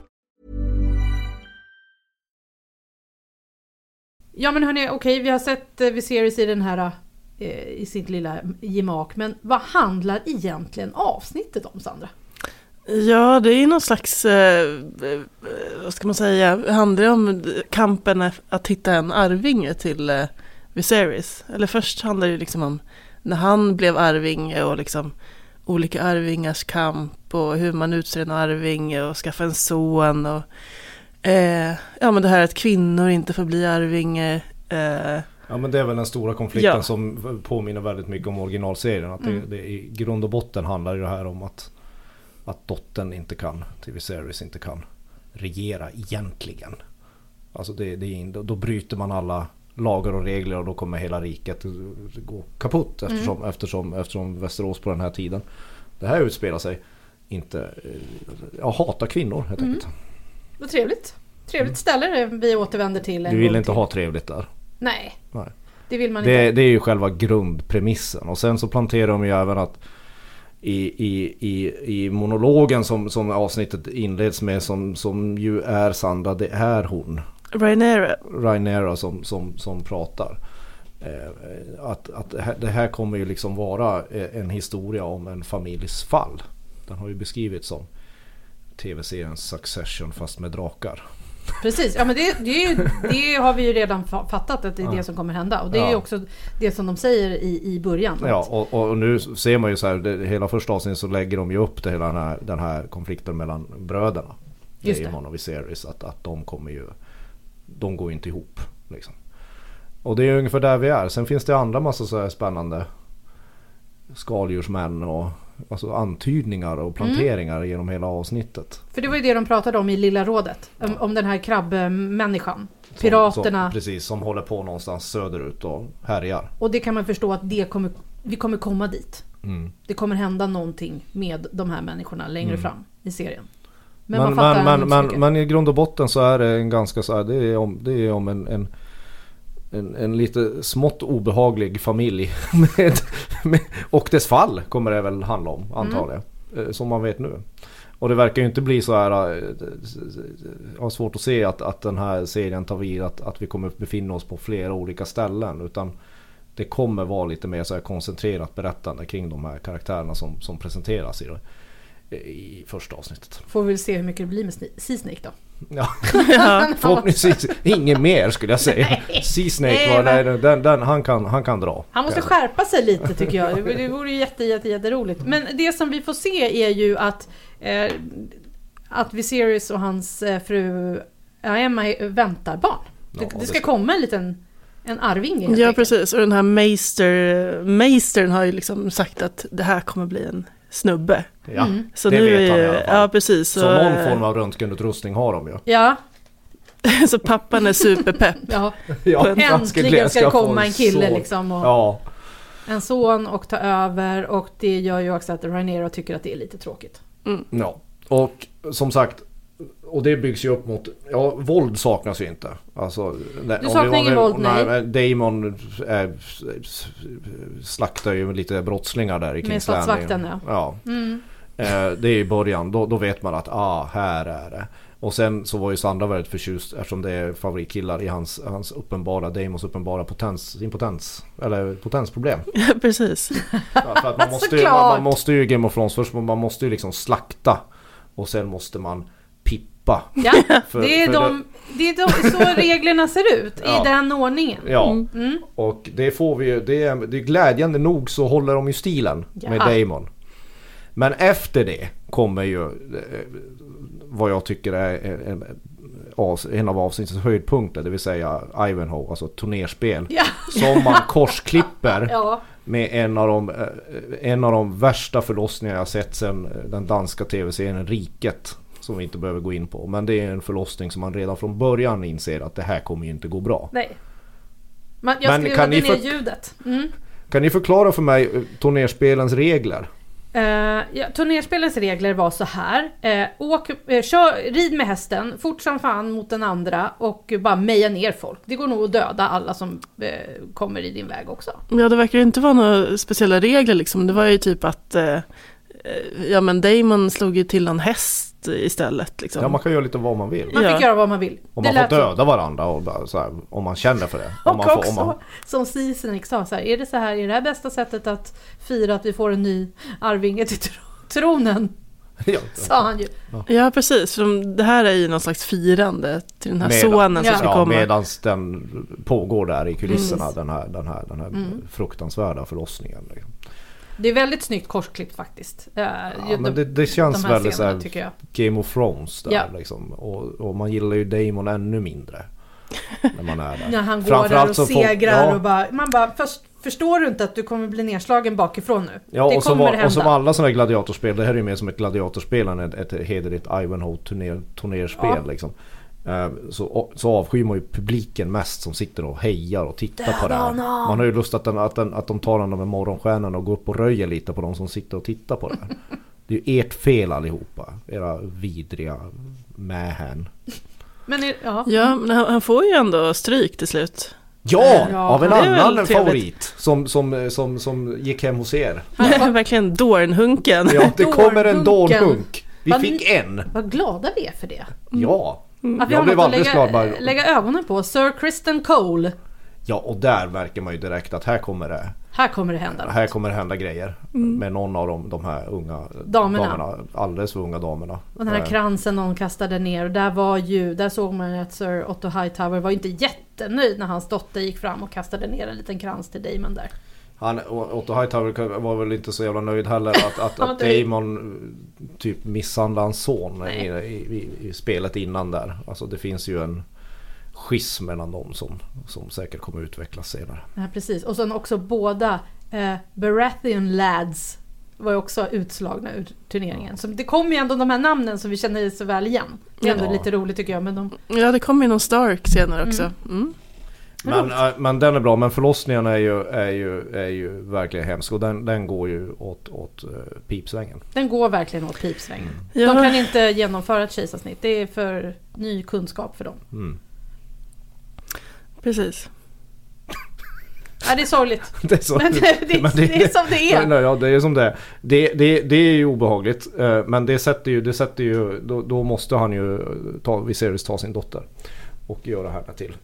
Speaker 2: Ja men hörni, okej vi har sett eh, Viserys i den här eh, i sitt lilla gemak. Men vad handlar egentligen avsnittet om Sandra?
Speaker 3: Ja, det är någon slags, eh, eh, vad ska man säga, handlar det om kampen att hitta en arvinge till eh, Viserys. Eller först handlar det ju liksom om när han blev arvinge och liksom olika arvingars kamp och hur man utser en arvinge och skaffa en son och eh, ja men det här att kvinnor inte får bli arvinge. Eh,
Speaker 4: Ja men det är väl den stora konflikten
Speaker 3: Ja.
Speaker 4: som påminner väldigt mycket om originalserien. Att
Speaker 2: Mm.
Speaker 4: det, I grund och botten handlar det här om att, att dottern inte kan, TV Series inte kan regera egentligen. Alltså det, det är, in- då, bryter man alla lagar och regler och då kommer hela riket gå kaputt eftersom,
Speaker 2: Mm.
Speaker 4: eftersom, eftersom Västerås på den här tiden. Det här utspelar sig inte, eh, jag hatar kvinnor helt
Speaker 2: Mm.
Speaker 4: enkelt.
Speaker 2: Vad trevligt. Trevligt ställe det vi återvänder till en
Speaker 4: Du vill inte
Speaker 2: till.
Speaker 4: ha trevligt där.
Speaker 2: Nej,
Speaker 4: Nej.
Speaker 2: det vill man
Speaker 4: Det,
Speaker 2: inte.
Speaker 4: det är ju själva grundpremissen och sen så planterar de ju även att i, i, i, i monologen som, som avsnittet inleds med som, som ju är Sandra, det är hon,
Speaker 3: Rhaenyra,
Speaker 4: Rhaenyra som, som, som pratar. Eh, att att det, här, det här kommer ju liksom vara eh, en historia om en familjs fall. Den har ju beskrivits som tv-serien Succession fast med drakar.
Speaker 2: Precis, ja men det, det, är ju, det har vi ju redan fa- fattat att det är det som kommer hända. Och det är ju
Speaker 4: Ja.
Speaker 2: också det som de säger i, i början.
Speaker 4: Ja, och, och nu ser man ju så här, det, hela första avsnittet så lägger de ju upp det hela den här, den här konflikten mellan bröderna.
Speaker 2: Just det.
Speaker 4: Daemon och Viserys, att, att de kommer ju, de går ju inte ihop. Liksom. Och det är ungefär där vi är. Sen finns det andra massa så här spännande skaldjursmän och alltså antydningar och planteringar genom hela avsnittet.
Speaker 2: För det var ju det de pratade om i Lilla rådet. Om, om den här krabbmänniskan.
Speaker 4: Som-
Speaker 2: Piraterna.
Speaker 4: Som, precis, som håller på någonstans söderut och härjar.
Speaker 2: Och det kan man förstå att det kommer, vi kommer komma dit.
Speaker 4: Mm.
Speaker 2: Det kommer hända någonting med de här människorna längre fram i serien. Men,
Speaker 4: Men, men, men i grund och botten så är det en ganska så här, det är om, det är om en, en, en, en lite smått obehaglig familj. Med, med, och dess fall kommer det väl handla om antagligen. eh, Som man vet nu. Och det verkar ju inte bli så här, eh, jag har svårt att se att, att den här serien tar vid att, att vi kommer befinna oss på flera olika ställen. Utan det kommer vara lite mer så här koncentrerat berättande kring de här karaktärerna som, som presenteras i, det- i första avsnittet.
Speaker 2: Får vi väl se hur mycket det blir med Sne- Sea Snake då.
Speaker 4: Ja, förhoppningsvis inget mer skulle jag säga. Sea Snake
Speaker 2: Nej,
Speaker 4: var, nej, den, den, han, kan, han kan dra.
Speaker 2: Han måste skärpa sig lite tycker jag. Det- Det vore ju jätte, jätte, jätteroligt. Men det som vi får se är ju att, eh, att Viserys och hans eh, fru Emma eh, väntar barn. Det,
Speaker 4: Ja,
Speaker 2: det ska komma en liten en arvinge
Speaker 3: Ja, precis. Och den här Meister, Meistern har ju liksom sagt att det här kommer bli en snubbe.
Speaker 4: Ja,
Speaker 3: Så
Speaker 4: det
Speaker 3: nu
Speaker 4: vet han i alla fall.
Speaker 3: Ja, precis.
Speaker 4: Så,
Speaker 3: Så,
Speaker 4: någon form av röntgenutrustning har de ju.
Speaker 2: Ja,
Speaker 3: så pappan är superpepp.
Speaker 2: ja.
Speaker 4: Ja,
Speaker 2: äntligen ska det komma en kille
Speaker 4: så-
Speaker 2: liksom. Och
Speaker 4: Ja,
Speaker 2: En son och ta över och det gör ju också att Rhaenyra tycker att det är lite tråkigt.
Speaker 4: ja. Och som sagt, och det byggs ju upp mot, ja våld saknas ju inte. Alltså, nej,
Speaker 2: Du
Speaker 4: om
Speaker 2: saknar ingen våld, nej.
Speaker 4: men Damon är, slaktar ju lite brottslingar där i
Speaker 2: Med
Speaker 4: Kings Landing.
Speaker 2: statsvakten, ja.
Speaker 4: ja.
Speaker 2: Mm.
Speaker 4: Eh, det är i början, då, då vet man att ah, här är det. Och sen så var ju Sandra väldigt förtjust eftersom det är favoritkillar i hans, hans uppenbara, Damons uppenbara potens, impotens, eller potensproblem.
Speaker 3: precis.
Speaker 4: Ja, för att man, måste ju, man, man måste ju Game of Thrones först, man måste ju liksom slakta och sen måste man pippa.
Speaker 2: Ja,
Speaker 4: För-
Speaker 2: det, är
Speaker 4: för
Speaker 2: de, det är de, så reglerna ser ut
Speaker 4: Ja.
Speaker 2: i den ordningen.
Speaker 4: Ja,
Speaker 2: Mm.
Speaker 4: och det får vi ju, det är, det är glädjande nog så håller de ju stilen
Speaker 2: Ja.
Speaker 4: med Damon. Men efter det kommer ju eh, vad jag tycker är en, en, en av avsnittets höjdpunkter, det vill säga Ivanhoe, alltså turnerspel.
Speaker 2: Ja.
Speaker 4: Som man korsklipper
Speaker 2: Ja.
Speaker 4: med en av, de, eh, en av de värsta förlossningar jag sett sedan den danska tv-serien Riket. Som vi inte behöver gå in på. Men det är en förlossning som man redan från början inser att det här kommer ju inte gå bra.
Speaker 2: Nej. Man, jag
Speaker 4: Men
Speaker 2: skruvade
Speaker 4: kan ni
Speaker 2: ner
Speaker 4: för-
Speaker 2: ljudet. Mm.
Speaker 4: Kan ni förklara för mig eh, turnerspelens regler?
Speaker 2: Uh, ja, turnerspelens regler var så här. Eh, åk, eh, kör, rid med hästen fort som fan mot den andra och bara meja ner folk. Det går nog att döda alla som kommer i din väg också.
Speaker 3: Ja, det verkar inte vara några speciella regler liksom. Det var ju typ att, ja men Damon slog ju till en häst istället liksom.
Speaker 4: Ja, man kan göra lite vad man vill.
Speaker 2: Man
Speaker 3: Ja.
Speaker 2: fick göra vad man vill.
Speaker 4: Om
Speaker 2: Det
Speaker 4: man får
Speaker 2: lät så.
Speaker 4: döda varandra och så här, om man känner för det. Om
Speaker 2: Och
Speaker 4: man får,
Speaker 2: också,
Speaker 4: om man,
Speaker 2: som Sisek sa, så här, är det så här, är det här bästa sättet att fira att vi får en ny arvinge till tro- tronen?
Speaker 4: ja,
Speaker 2: Sa han ju.
Speaker 3: Ja, precis. För det här är ju någon slags firande till den här
Speaker 4: Medan-
Speaker 3: sonen som
Speaker 2: Ja.
Speaker 3: ska
Speaker 4: ja,
Speaker 3: komma.
Speaker 4: medan den pågår där i kulisserna,
Speaker 2: Mm.
Speaker 4: den här, den här, den här fruktansvärda förlossningen. liksom.
Speaker 2: Det är väldigt snyggt korsklippt faktiskt. Eh,
Speaker 4: Ja, men det, det känns
Speaker 2: de här
Speaker 4: väldigt så
Speaker 2: scenerna,
Speaker 4: här
Speaker 2: tycker jag.
Speaker 4: Game of Thrones där
Speaker 2: Ja.
Speaker 4: liksom. Och, och man gillar ju Damon ännu mindre. när man är där.
Speaker 2: När han går där och
Speaker 4: så
Speaker 2: segrar
Speaker 4: ja.
Speaker 2: och bara, man bara, först, förstår du inte att du kommer bli nedslagen bakifrån nu?
Speaker 4: Ja,
Speaker 2: det
Speaker 4: och som, var, och som alla sådana här gladiatorspel, det här är ju mer som ett gladiatorspel än ett, ett hederligt Ivanhoe turner, turnerspel
Speaker 2: Ja.
Speaker 4: liksom. Eh, Så, så avskyr man ju publiken mest som sitter och hejar och tittar på det här.
Speaker 2: Döda honom!
Speaker 4: Man har ju lust att, den, att, den, att de tar den med morgonstjärnan och går upp och röjer lite på de som sitter och tittar på det här. Det är ju ert fel allihopa, era vidriga mähän.
Speaker 2: Men är, ja.
Speaker 3: Ja, men han, han får ju ändå stryk till slut.
Speaker 4: Ja,
Speaker 2: Ja,
Speaker 4: av en annan favorit som, som, som, som gick hem hos er.
Speaker 3: Verkligen Dornhunken.
Speaker 4: Ja, det kommer en
Speaker 2: Dårhunken.
Speaker 4: dånhunk. Vi fick en.
Speaker 2: Vad glada vi är för det.
Speaker 4: Ja.
Speaker 2: Att vi
Speaker 4: Jag
Speaker 2: har
Speaker 4: blev
Speaker 2: något att lägga, lägga ögonen på. Sir Kristen Cole.
Speaker 4: Ja, och där märker man ju direkt att här kommer det,
Speaker 2: Här kommer det hända något.
Speaker 4: här kommer det hända grejer. Med någon av de, de här unga
Speaker 2: Damerna.
Speaker 4: Alldeles för unga damerna.
Speaker 2: Och den här
Speaker 4: Eh,
Speaker 2: kransen någon kastade ner. Och där var ju, där såg man ju att Sir Otto Hightower var inte jättenöjd när hans dotter gick fram och kastade ner en liten krans till Damon där.
Speaker 4: Han, Otto Hightower var väl inte så jävla nöjd heller att, att, att. Damon eh, typ misshandlade hans son i, i, i, i spelet innan där. Alltså det finns ju en schism mellan dem som, som säkert kommer utvecklas senare.
Speaker 2: Ja, precis. Och sen också båda eh, Baratheon lads var ju också utslagna ur turneringen. Så det kommer ju ändå de här namnen som vi känner så väl igen. Det är ändå
Speaker 4: Ja.
Speaker 2: lite roligt tycker jag. Men de,
Speaker 3: Ja, det kommer ju någon Stark senare också. Mm.
Speaker 4: Men, äh, men den är bra, men förlossningen är ju, är ju, är ju verkligen hemsk och den, den går ju åt, åt uh, pipsvängen.
Speaker 2: den går verkligen åt pipsvängen.
Speaker 3: Ja.
Speaker 2: De kan inte genomföra ett kejsarsnitt. Det är för ny kunskap för dem.
Speaker 4: Mm.
Speaker 3: Precis.
Speaker 2: Ja, det är sorgligt.
Speaker 4: Det är, så,
Speaker 2: Men det, det,
Speaker 4: men
Speaker 2: det är som det är.
Speaker 4: Nej, ja, det är som det är. Det, det, det är ju obehagligt. eh, Men det sätter ju, det sätter ju då, då måste han ju ta, Viserys ta sin dotter. Och göra henne till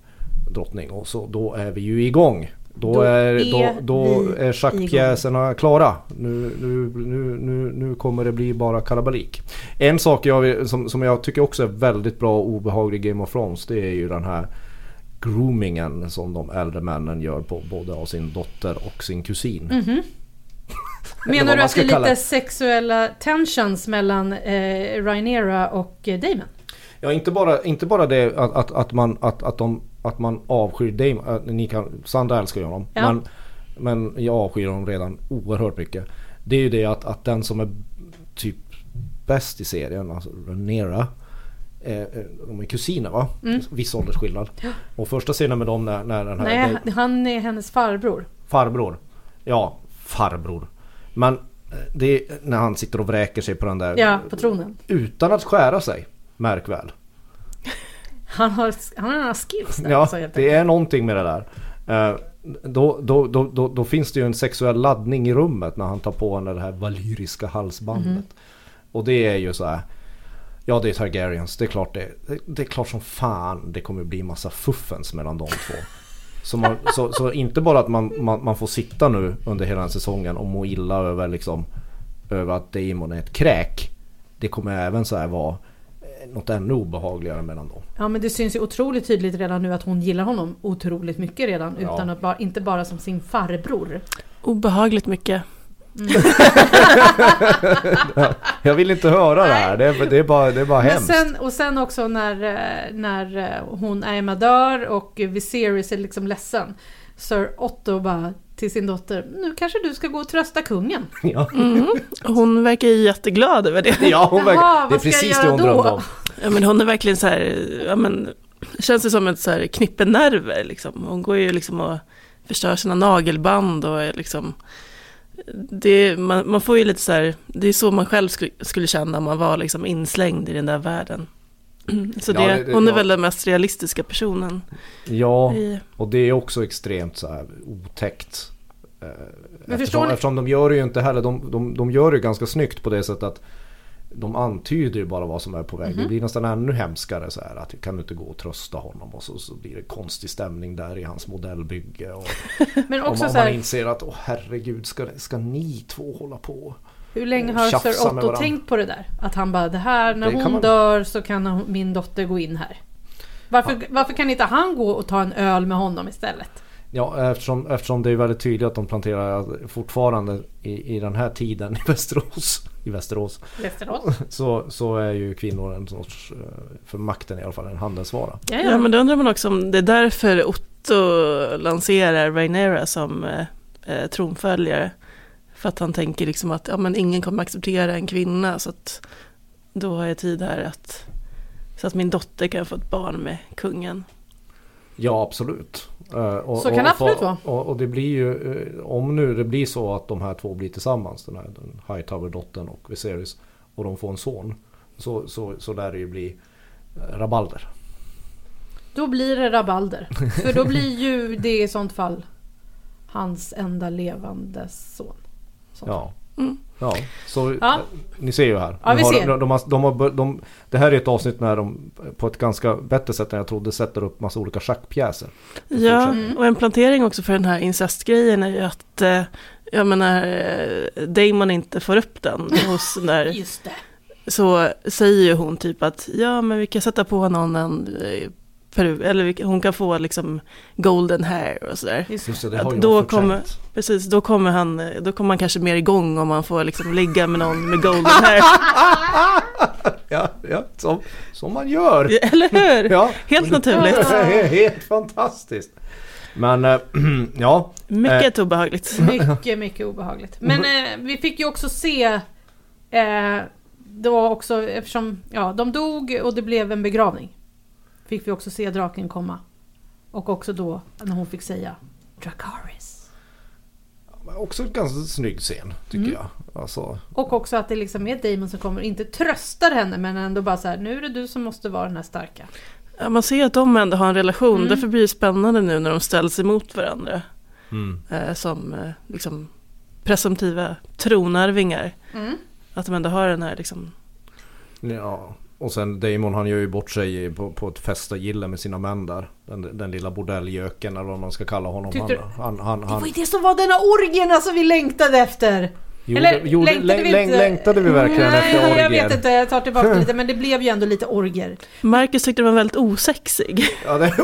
Speaker 4: drottning. Och så då är vi ju igång. Då,
Speaker 2: Då
Speaker 4: är, då, då är schackpjäserna klara. Nu, nu, nu, nu, nu kommer det bli bara kalabalik. En sak jag, som, som jag tycker också är väldigt bra och obehaglig i Game of Thrones. Det är ju den här groomingen som de äldre männen gör på både av sin dotter och sin kusin.
Speaker 2: Mhm.
Speaker 4: Eller
Speaker 2: Menar du att det är lite sexuella tensions mellan eh, Rhaenyra och eh, Damon?
Speaker 4: Ja, inte bara, inte bara det att, att, att, man, att, att, de, att man avskyr Damon. Att ni kan, Sandra älskar ju honom.
Speaker 2: Ja.
Speaker 4: Men, men jag avskyr honom redan oerhört mycket. Det är ju det att, att den som är typ bäst i serien, alltså Rhaenyra. Eh, de är kusiner va?
Speaker 2: Mm.
Speaker 4: Viss åldersskillnad. Och första scenen med dem när, när den här
Speaker 2: Nej, han är hennes farbror.
Speaker 4: farbror. Ja, farbror. Men eh, det är när han sitter och vräker sig på den där.
Speaker 2: Ja, på tronen.
Speaker 4: Utan att skära sig. Märk väl.
Speaker 2: Han har, han har några skills där.
Speaker 4: Ja,
Speaker 2: alltså,
Speaker 4: det är någonting med det där. Eh, Då, då, då, då, då finns det ju en sexuell laddning i rummet när han tar på henne det här valyriska halsbandet.
Speaker 2: Mhm.
Speaker 4: Och det är ju så här. Ja det är Targaryens, det är klart det, det, det är klart som fan det kommer bli massa fuffens mellan de två. Så, man, så, så inte bara att man, man, man får sitta nu under hela den säsongen och må illa över liksom Över att Damon är ett kräk. det kommer även så här vara eh, något ännu obehagligare mellan dem.
Speaker 2: Ja men det syns ju otroligt tydligt redan nu att hon gillar honom otroligt mycket redan.
Speaker 4: Ja.
Speaker 2: Utan att bara, inte bara som sin farbror.
Speaker 3: Obehagligt mycket.
Speaker 4: Jag vill inte höra det här, det är, det är bara, det är bara
Speaker 2: Men
Speaker 4: hemskt.
Speaker 2: sen, och sen också när, eh, när eh, hon Aima dör och Viserys är liksom ledsen. Sir Otto bara till sin dotter, nu kanske du ska gå och trösta kungen.
Speaker 4: Ja,
Speaker 3: Hon verkar ju jätteglad över det.
Speaker 4: ja hon verkar,
Speaker 2: Jaha,
Speaker 4: det är precis det hon drömde om.
Speaker 3: Ja, men hon är verkligen så här, ja, men, känns det som ett så här knippe nerver liksom. Hon går ju liksom och förstör sina nagelband och är liksom, det, man, man får ju lite så här, det är så man själv skulle, skulle känna om man var liksom inslängd i den där världen. Så det,
Speaker 4: Ja, det- det-
Speaker 3: hon är
Speaker 4: ja.
Speaker 3: väl den mest realistiska personen.
Speaker 4: Ja,
Speaker 3: I,
Speaker 4: och det är också extremt så här otäckt. Eh,
Speaker 2: Men förstår
Speaker 4: Eftersom,
Speaker 2: ni-
Speaker 4: eftersom de gör det ju inte heller, de, de, de gör det ju ganska snyggt på det sättet att de antyder ju bara vad som är på väg.
Speaker 2: Mhm.
Speaker 4: Det blir nästan ännu hemskare så här att kan du inte gå och trösta honom och så, så blir det konstig stämning där i hans modellbygge. Och,
Speaker 2: Men
Speaker 4: och
Speaker 2: också
Speaker 4: man,
Speaker 2: så
Speaker 4: man
Speaker 2: här,
Speaker 4: inser att åh herregud ska, ska ni två hålla på?
Speaker 2: Hur länge har Sir Otto tänkt på det där? Att han bara, det här, när
Speaker 4: Det
Speaker 2: hon
Speaker 4: man-
Speaker 2: dör så kan min dotter gå in här. Varför, varför kan inte han gå och ta en öl med honom istället?
Speaker 4: Ja, eftersom, eftersom det är väldigt tydligt att de planterar fortfarande i, i den här tiden i Västerås, i Västerås
Speaker 2: Västerås?
Speaker 4: så, så är ju kvinnor en sorts, eh, för makten i alla fall, en handelsvara.
Speaker 2: Ja,
Speaker 3: ja, men då undrar man också om det är därför Otto lanserar Rhaenyra som eh, eh, tronföljare. För att han tänker liksom att ja, men ingen kommer acceptera en kvinna så att då har jag tid här att så att min dotter kan få ett barn med kungen.
Speaker 4: Ja, absolut. Eh, Och,
Speaker 2: Så kan det absolut
Speaker 4: och,
Speaker 2: vara.
Speaker 4: Och, och det blir ju, eh, om nu det blir så att de här två blir tillsammans, den här den Hightower-dottern och Viserys, och de får en son, så, så, så lär det ju bli eh, rabalder.
Speaker 2: Då blir det rabalder. För då blir ju det i sånt fall hans enda levande son. Sånt
Speaker 4: Ja.
Speaker 3: Mm.
Speaker 4: Ja, så
Speaker 2: Ja.
Speaker 4: ni ser ju här.
Speaker 2: Ja, vi
Speaker 4: har
Speaker 2: ser.
Speaker 4: De, de, har, de har, de, det här är ett avsnitt när de på ett ganska bättre sätt än jag trodde sätter upp massa olika schackpjäser.
Speaker 3: Ja, och en plantering också för den här incestgrejen är ju att eh, jag menar, eh, Damon inte får upp den hos den där
Speaker 2: Just det.
Speaker 3: så säger ju hon typ att ja men vi kan sätta på någon en eh, peruk, eller hon kan få liksom golden hair och sådär.
Speaker 2: Just
Speaker 4: Just
Speaker 2: det.
Speaker 4: det, det har ju
Speaker 3: Då kommer-. Precis, då kommer han, då kommer han kanske mer igång om man får liksom ligga med någon med golden hair.
Speaker 4: Ja, ja som, som man gör.
Speaker 3: Eller hur?
Speaker 4: Ja.
Speaker 3: Helt naturligt.
Speaker 4: Helt fantastiskt. Men eh, ja,
Speaker 3: Mycket obehagligt.
Speaker 2: Mycket, mycket obehagligt. Men eh, vi fick ju också se då också eftersom ja, de dog och det blev en begravning. Fick vi också se draken komma. Och också då när hon fick säga Dracarys.
Speaker 4: också en ganska snygg scen tycker
Speaker 2: Mm.
Speaker 4: jag. Alltså,
Speaker 2: Och också att det liksom är Damon som kommer, inte tröstar henne men ändå bara så här, nu är det du som måste vara den här starka.
Speaker 3: Ja, man ser att de ändå har en relation,
Speaker 2: Mm.
Speaker 3: därför blir det spännande nu när de ställs emot varandra.
Speaker 4: mm.
Speaker 3: Eh, som eh, liksom presumtiva tronarvingar.
Speaker 2: Mm.
Speaker 3: Att de ändå har den här liksom,
Speaker 4: Ja, och sen Damon han gör ju bort sig i- på, på ett festagille med sina män där. Den, den lilla bordelljöken eller vad man ska kalla honom.
Speaker 2: Tyckte
Speaker 4: Han, han, han,
Speaker 2: Det var ju det som var denna orgierna som vi längtade efter!
Speaker 4: gjorde,
Speaker 2: Eller
Speaker 4: gjorde,
Speaker 2: längtade
Speaker 4: läng,
Speaker 2: vi
Speaker 4: läng,
Speaker 2: inte?
Speaker 4: längtade vi verkligen
Speaker 2: Nej,
Speaker 4: efter orgier?
Speaker 2: jag vet inte, jag tar tillbaka lite men det blev ju ändå lite orgier.
Speaker 3: Marcus tyckte det var väldigt osexig.
Speaker 4: Ja, det är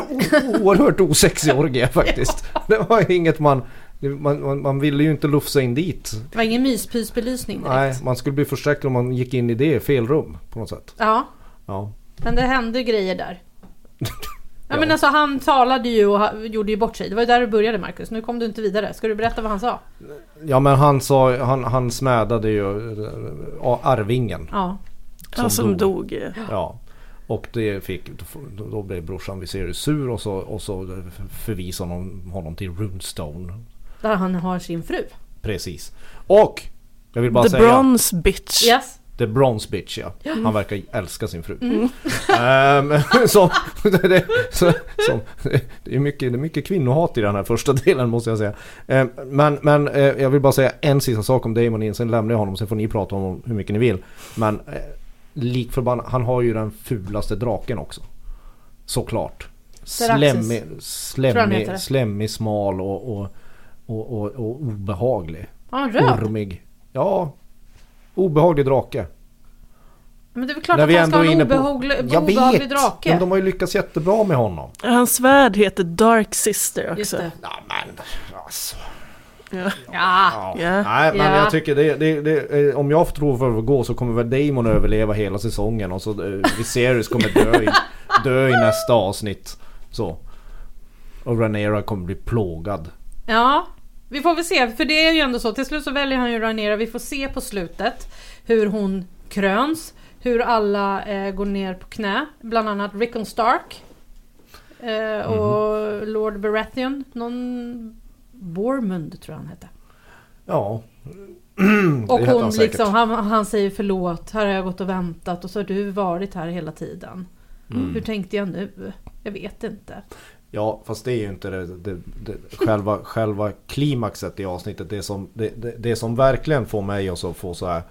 Speaker 4: oerhört osexig orgie faktiskt. Det var inget man, man, man, man ville ju inte lufsa in dit.
Speaker 2: Det var ingen myspysbelysning direkt.
Speaker 4: Nej, man skulle bli förskräckt om man gick in i det fel rum på något sätt.
Speaker 2: Ja,
Speaker 4: Ja.
Speaker 2: men det hände grejer där. Ja,
Speaker 4: Ja.
Speaker 2: men alltså han talade ju och gjorde ju bort sig. Det var ju där du började Marcus. Nu kom du inte vidare. Ska du berätta vad han sa?
Speaker 4: ja men han sa, han, han smädade ju äh, Arvingen.
Speaker 2: Ja.
Speaker 3: Ja, som dog. eh.
Speaker 4: Ja. Och det fick, då- då blev brorsan Viserys sur och så, och så förvisade honom, honom till Runestone.
Speaker 2: Där han har sin fru.
Speaker 4: Precis. Och! Jag vill bara
Speaker 3: The
Speaker 4: säga
Speaker 3: bronze bitch.
Speaker 2: Yes.
Speaker 4: The Bronze Bitch ja. Han verkar älska sin fru.
Speaker 2: Mm.
Speaker 4: Som, det, så, som, det, är mycket, det är mycket kvinnohat i den här första delen måste jag säga. Ehm, men men eh, jag vill bara säga en sista sak om Damon in, sen lämnar jag honom, sen får ni prata om honom hur mycket ni vill. Men eh, lik förbannat, han har ju den fulaste draken också. Såklart. Slemmig, slemmig, slemmig smal och, och, och, och, och obehaglig.
Speaker 2: Han röd?
Speaker 4: Ormig. Ja, obehaglig drake.
Speaker 2: Men det är väl klart
Speaker 4: När
Speaker 2: att
Speaker 4: vi
Speaker 2: han ska ha en
Speaker 4: inne på...
Speaker 2: obehaglig,
Speaker 4: Jag
Speaker 2: obehaglig
Speaker 4: vet!
Speaker 2: drake.
Speaker 4: Men de har ju lyckats jättebra med honom.
Speaker 3: Hans svärd heter Dark Sister
Speaker 2: Just
Speaker 3: också.
Speaker 2: det.
Speaker 4: Ja, men alltså.
Speaker 3: Ja.
Speaker 2: Ja.
Speaker 4: Ja.
Speaker 3: Ja.
Speaker 4: Nej, men
Speaker 2: Ja.
Speaker 4: jag tycker det, det, det, eh, om jag tror för att gå så kommer väl Damon överleva hela säsongen och så eh, Viserys kommer dö i, dö i nästa avsnitt. Så. Och Rhaenyra kommer bli plågad.
Speaker 2: Ja, vi får väl se. För det är ju ändå så. Till slut så väljer han ju Rhaenyra. Vi får se på slutet hur hon kröns. Hur alla eh, går ner på knä. Bland annat Rickon Stark. Eh, och Lord Baratheon. Någon... Bormund tror jag han hette.
Speaker 4: Ja.
Speaker 2: Och hon
Speaker 4: han
Speaker 2: liksom, han, han säger förlåt. Här har jag gått och väntat och så har du varit här hela tiden.
Speaker 4: Mm.
Speaker 2: Hur tänkte jag nu? Jag vet inte.
Speaker 4: Ja, fast det är ju inte det, det, det, själva, själva klimaxet i avsnittet. Det som, det, det, det som verkligen får mig att så få så här...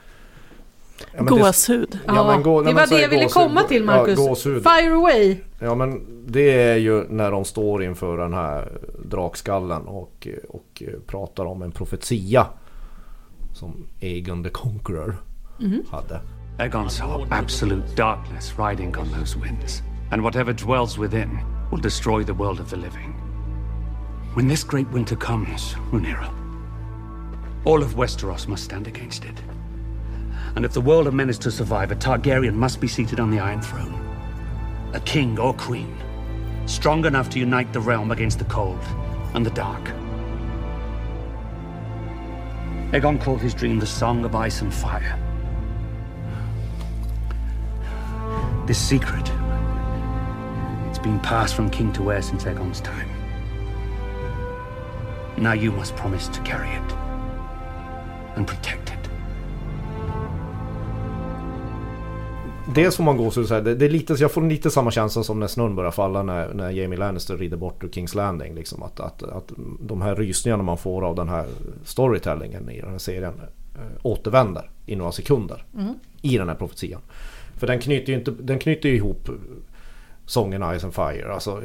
Speaker 4: Ja, men det-
Speaker 3: Gåshud.
Speaker 4: Ja, men gå-
Speaker 2: det
Speaker 4: nej,
Speaker 2: var
Speaker 4: men
Speaker 2: det jag ville
Speaker 4: gåshud-
Speaker 2: komma till Marcus.
Speaker 4: Ja, gåshud.
Speaker 2: Fire away!
Speaker 4: Ja men det är ju när de står inför den här drakskallen och, och pratar om en profetia. Som Aegon the Conqueror hade.
Speaker 5: Aegon saw absolute darkness riding on those winds, and whatever dwells within will destroy the world of the living. When this great winter comes, Rhaenyra, all of Westeros must stand against it. And if the world of men is to survive, a Targaryen must be seated on the Iron Throne. A king or queen, strong enough to unite the realm against the cold and the dark. Aegon called his dream the Song of Ice and Fire. This secret, been passed from king to heir since Aegon's time. Now you must promise to carry it and protect it.
Speaker 4: Dels får man gå så här, det, det är lite, jag får lite samma känsla som när snön börjar falla när, när Jamie Lannister rider bort ur Kings Landing. Liksom, att, att, att de här rysningarna man får av den här storytellingen i den här serien äh, återvänder i några sekunder. I den här profetian. För den knyter ju, inte, den knyter ju ihop sången Ice and Fire. Alltså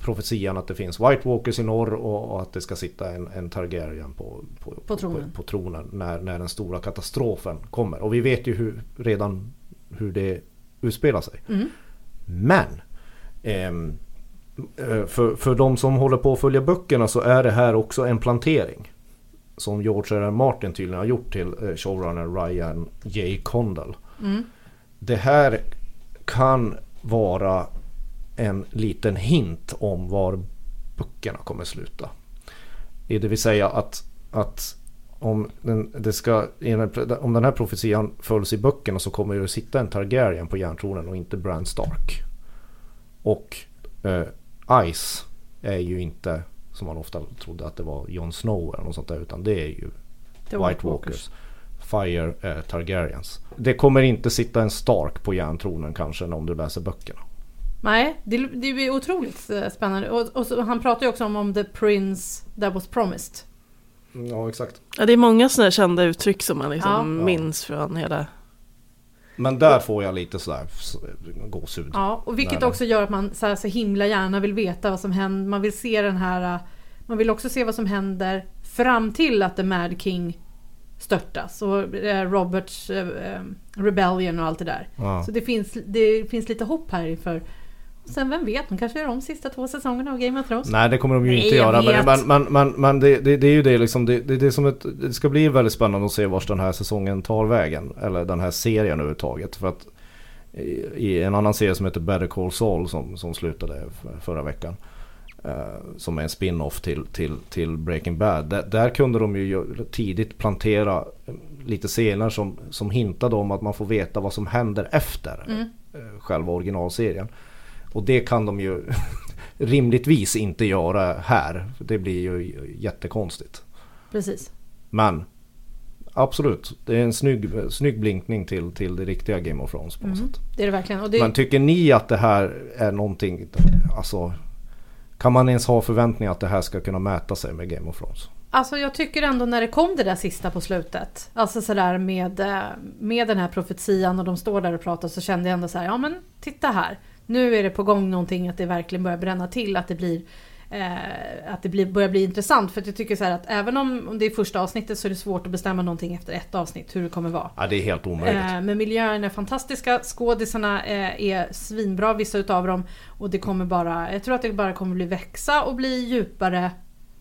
Speaker 4: profetian att det finns White Walkers i norr och, och att det ska sitta en, en Targaryen på, på,
Speaker 2: På tronen.
Speaker 4: på, på tronen när, när den stora katastrofen kommer. Och vi vet ju hur, redan hur det utspelar sig. Men ehm, eh, för, för de som håller på att följa böckerna så är det här också en plantering. Som George R. R. Martin tydligen har gjort till eh, showrunner Ryan J. Condal. Det här kan vara en liten hint om var böckerna kommer sluta. Det vill säga att, att om, den, det ska, om den här profetian följs i böckerna så kommer det sitta en Targaryen på järntronen och inte Bran Stark. Och eh, Ice är ju inte som man ofta trodde att det var Jon Snow eller något sånt där utan det är ju
Speaker 2: The
Speaker 4: White,
Speaker 2: White
Speaker 4: Walkers. Fire eh, Targaryens. Det kommer inte sitta en Stark på järntronen kanske om du läser böckerna.
Speaker 2: Nej, det, det är otroligt eh, spännande. Och, och så, han pratar ju också om, om the prince that was promised.
Speaker 4: Ja exakt.
Speaker 3: Ja, det är många sådana kända uttryck som man liksom
Speaker 2: Ja.
Speaker 3: minns från hela...
Speaker 4: Men där får jag lite sådär gåshud.
Speaker 2: Ja, och vilket också gör att man så, här, så himla gärna vill veta vad som händer. Man vill se den här... eh, Man vill också se vad som händer fram till att The Mad King störtas. Och eh, Roberts Rebellion och allt det där.
Speaker 4: Ja.
Speaker 2: Så det finns, det finns lite hopp här inför... Sen vem vet, de kanske gör om sista två säsongerna av Game of Thrones.
Speaker 4: Nej det kommer de ju
Speaker 2: Nej,
Speaker 4: inte göra. Men, men, men, men, men det, det, det är ju det liksom. Det, det, det, som ett, det ska bli väldigt spännande att se vart den här säsongen tar vägen. Eller den här serien överhuvudtaget. För att i, i en annan serie som heter Better Call Saul som, som slutade förra veckan. eh, som är en spin-off till, till, till Breaking Bad. Där, där kunde de ju tidigt plantera eh, lite scener som, som hintade om att man får veta vad som händer efter eh, själva originalserien. Och det kan de ju rimligtvis inte göra här. Det blir ju jättekonstigt.
Speaker 2: Precis.
Speaker 4: Men absolut, det är en snygg, snygg blinkning till, till det riktiga Game of Thrones på något sätt.
Speaker 2: Det är det verkligen. Det,
Speaker 4: Men tycker ni att det här är någonting, alltså kan man ens ha förväntningar att det här ska kunna mäta sig med Game of Thrones?
Speaker 2: Alltså jag tycker ändå när det kom det där sista på slutet. Alltså sådär med, eh, med den här profetian och de står där och pratar så kände jag ändå så här, ja men titta här. Nu är det på gång någonting att det verkligen börjar bränna till. Att det blir eh, att det blir, börjar bli intressant. För att jag tycker så här att även om, om det är första avsnittet så är det svårt att bestämma någonting efter ett avsnitt hur det kommer vara.
Speaker 4: Ja, det är helt omöjligt.
Speaker 2: Eh, men miljöerna är fantastiska, skådisarna eh, är svinbra vissa utav dem. Och det kommer bara, jag tror att det bara kommer bli växa och bli djupare.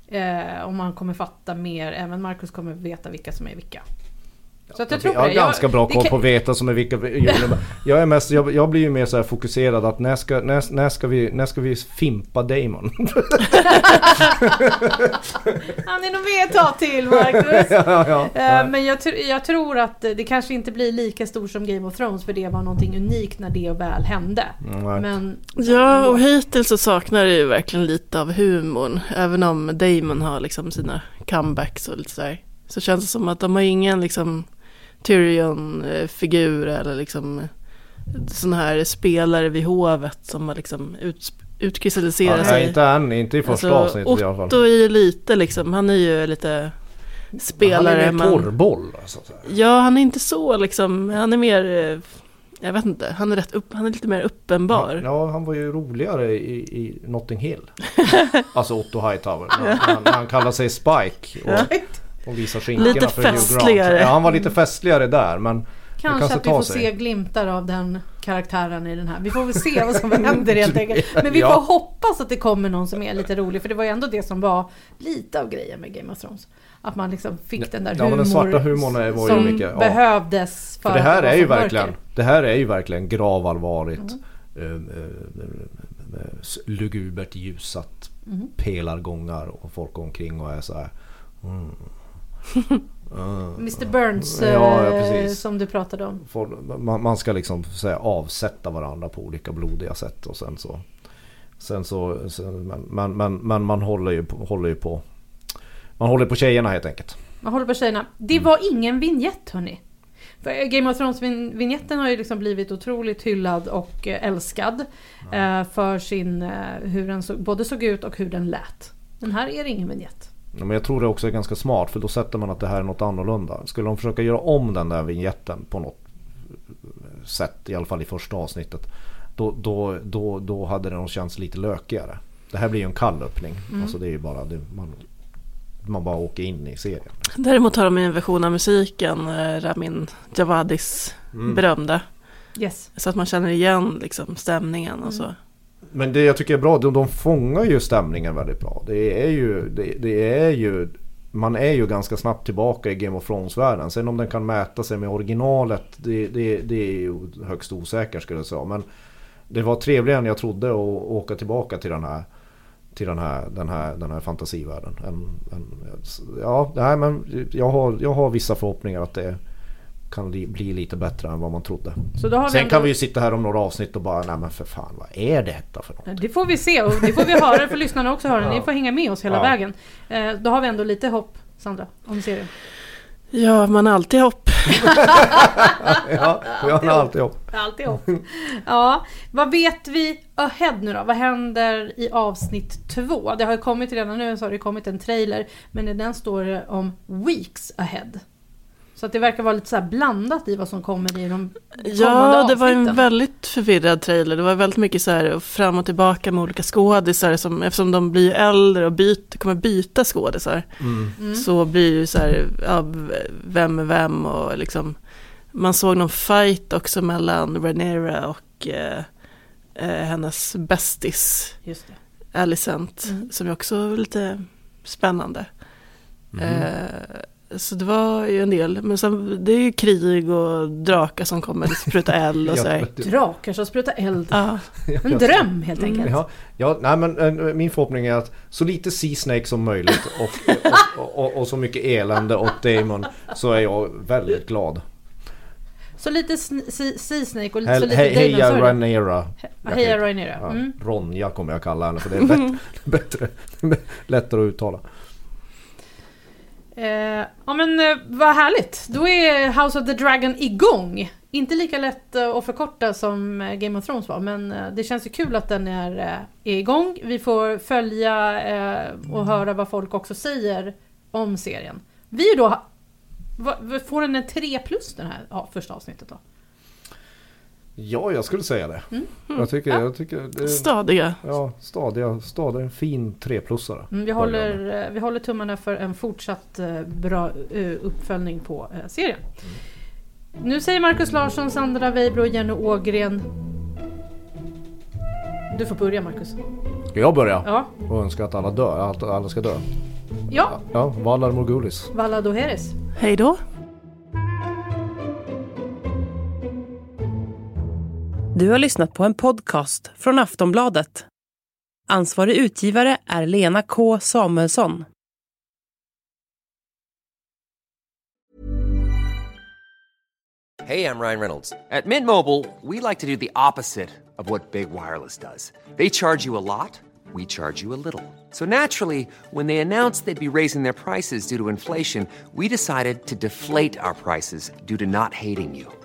Speaker 2: Eh, och man kommer fatta mer, även Marcus kommer veta vilka som är vilka. Så att jag tror
Speaker 4: jag har
Speaker 2: det.
Speaker 4: ganska bra koll
Speaker 2: kan-
Speaker 4: på veta som är vilka jag, är mest, jag, jag blir ju mer så här fokuserad att när ska, när, när ska, vi, när ska vi fimpa Damon?
Speaker 2: Han är nog med ett tag till Marcus.
Speaker 4: ja, ja.
Speaker 2: Eh, Men jag, jag tror att det kanske inte blir lika stort som Game of Thrones för det var någonting unikt när det väl hände.
Speaker 4: Nej.
Speaker 2: Men
Speaker 3: Ja, och hittills så saknar det ju verkligen lite av humorn. Även om Damon har liksom sina comebacks och lite sådär. Så känns det som att de har ingen liksom Tyrion-figur eller liksom sån här spelare vid hovet som har liksom ut,
Speaker 4: Ja,
Speaker 3: utkristalliserat
Speaker 4: nej,
Speaker 3: sig.
Speaker 4: inte än, inte i första avsnittet i alla fall.
Speaker 3: Otto är ju lite liksom, han är ju lite spelare.
Speaker 4: Han är mer torrboll. Alltså, så.
Speaker 3: Ja, han är inte så liksom, han är mer, eh, jag vet inte, han är, rätt upp, han är lite mer uppenbar.
Speaker 4: Ja, han var ju roligare i, i Notting Hill. alltså Otto Hightower. Han, när han kallar sig Spike och, och visar skinkorna
Speaker 3: Lite
Speaker 4: för
Speaker 3: festligare.
Speaker 4: Ja, han var lite festligare där men
Speaker 2: kanske,
Speaker 4: kanske
Speaker 2: att vi får
Speaker 4: sig.
Speaker 2: se glimtar av den karaktären i den här. Vi får väl se vad som händer helt enkelt. Men vi
Speaker 4: Ja.
Speaker 2: får hoppas att det kommer någon som är lite rolig. För det var ju ändå det som var lite av grejen med Game of Thrones. Att man liksom fick den där
Speaker 4: Ja, men
Speaker 2: humor
Speaker 4: den svarta humorn var ju
Speaker 2: som
Speaker 4: mycket, ja.
Speaker 2: behövdes för,
Speaker 4: För det här är ju
Speaker 2: så mörker.
Speaker 4: verkligen Det här är ju verkligen gravallvarligt eh, eh, eh, Lugubert ljusat
Speaker 2: Mm.
Speaker 4: Pelargångar och folk omkring och är så här mm. Mm.
Speaker 2: Mr Burns
Speaker 4: Ja, ja,
Speaker 2: eh, som du pratade om.
Speaker 4: Man, ska liksom säga avsätta varandra på olika blodiga sätt och sen så Sen så, sen, men, men, men, men man håller ju, på, håller ju på Man håller på tjejerna helt enkelt
Speaker 2: Man håller på tjejerna. Det var ingen vignett hörni. För Game of Thrones-vinjetten har ju liksom blivit otroligt hyllad och eh, älskad. eh, För sin, eh, hur den så, både såg ut och hur den lät. Den här är det ingen vignett.
Speaker 4: Men jag tror det också är ganska smart för då sätter man att det här är något annorlunda. Skulle de försöka göra om den där vignetten på något sätt, i alla fall i första avsnittet. Då, då, då, då hade det nog känts lite lökigare. Det här blir ju en kall öppning. Alltså det är ju bara, det, man, man bara åker in i serien.
Speaker 3: Däremot har de ju en version av musiken, eh, Ramin Javadis
Speaker 4: Mm.
Speaker 3: berömda.
Speaker 2: Yes.
Speaker 3: Så att man känner igen liksom stämningen och så.
Speaker 4: Men det jag tycker är bra, de, de fångar ju stämningen väldigt bra. Det är ju, det, det är ju man är ju ganska snabbt tillbaka i Game of Thrones-världen. Sen om den kan mäta sig med originalet, det, det, det är ju högst osäkert skulle jag säga. Men det var trevligare än jag trodde att åka tillbaka till den här till den här, den här, den här fantasivärlden. En, en, ja, nej, men jag har, jag har vissa förhoppningar att det kan li, bli lite bättre än vad man trodde.
Speaker 2: Så då har vi
Speaker 4: Sen
Speaker 2: ändå-
Speaker 4: kan vi ju sitta här om några avsnitt och bara, nej men för fan vad är detta för något?
Speaker 2: Det får vi se och det får vi höra för lyssnarna också höra. Ni får hänga med oss hela
Speaker 4: Ja.
Speaker 2: vägen. Eh, Då har vi ändå lite hopp, Sandra, om serien.
Speaker 3: Ja, man har alltid hopp.
Speaker 4: Ja, jag har alltid hopp.
Speaker 2: Alltid hopp. Ja, vad vet vi ahead nu då? Vad händer i avsnitt två? Det har ju kommit redan nu så har det kommit en trailer. Men i den står det om weeks ahead. Så att det verkar vara lite så här blandat i vad som kommer i de kommande
Speaker 3: Ja, det var en väldigt förvirrad trailer. Det var väldigt mycket så här fram och tillbaka med olika skådisar. Som, eftersom de blir äldre och byt, kommer byta skådisar.
Speaker 2: Mm.
Speaker 3: Så blir det ju så här, ja, vem är vem och liksom. Man såg någon fight också mellan Rhaenyra och eh, eh, hennes bästis
Speaker 2: Just det.
Speaker 3: Alicent.
Speaker 2: Mm.
Speaker 3: Som är också lite spännande.
Speaker 4: Mhm.
Speaker 3: Eh, så det var ju en del. Men sen, det är ju krig och drakar som kommer spruta eld och så här.
Speaker 2: Drakar som sprutar eld.
Speaker 3: Ja,
Speaker 2: En dröm helt
Speaker 3: Mm.
Speaker 2: enkelt.
Speaker 4: Ja, ja, nej men eh, min förhoppning är att så lite Sea Snake som möjligt och, och, och, och så mycket elände åt Damon så är jag väldigt glad.
Speaker 2: Så lite Sea Snake och lite, så
Speaker 4: He,
Speaker 2: lite
Speaker 4: he,
Speaker 2: Damon,
Speaker 4: heja. Rhaenyra.
Speaker 2: Ja, Heja Rhaenyra. Mm.
Speaker 4: Ronja kommer jag kalla henne för det är bättre, bättre lättare att uttala.
Speaker 2: Eh, ja men eh, vad härligt. Då är House of the Dragon igång. Inte lika lätt eh, att förkorta som eh, Game of Thrones var men eh, det känns ju kul att den är, eh, är igång. Vi får följa eh, och höra vad folk också säger om serien. Vi då... va- Får den en 3 plus den här ja, första avsnittet då?
Speaker 4: Ja, jag skulle säga det.
Speaker 2: Mm.
Speaker 4: Jag tycker, jag tycker det,
Speaker 3: Stadiga.
Speaker 4: ja, stadiga, stadiga, en fin treplussare.
Speaker 2: Mm, vi, håller, eh, vi håller tummarna för en fortsatt eh, bra eh, uppföljning på serien. Nu säger Markus Larsson, Sandra Weibro och Jenny Ågren. Du får börja Markus.
Speaker 4: Ska jag börja?
Speaker 2: Ja,
Speaker 4: Och önska att alla dör, att alla ska dö.
Speaker 2: ja.
Speaker 4: Ja, Valar Morgulis.
Speaker 2: Valla Doheres.
Speaker 3: Hej då.
Speaker 1: Du har lyssnat på en podcast från Aftonbladet. Ansvarig utgivare är Lena K Samuelsson.
Speaker 6: Hej, jag Ryan Reynolds. På Midmobile Mobile, we like to do opposite of vad Big Wireless gör. De tar you a lot, we charge you a little. So naturally, when they announced they'd be raising their prices due to inflation, we decided to deflate our prices due to not hating you.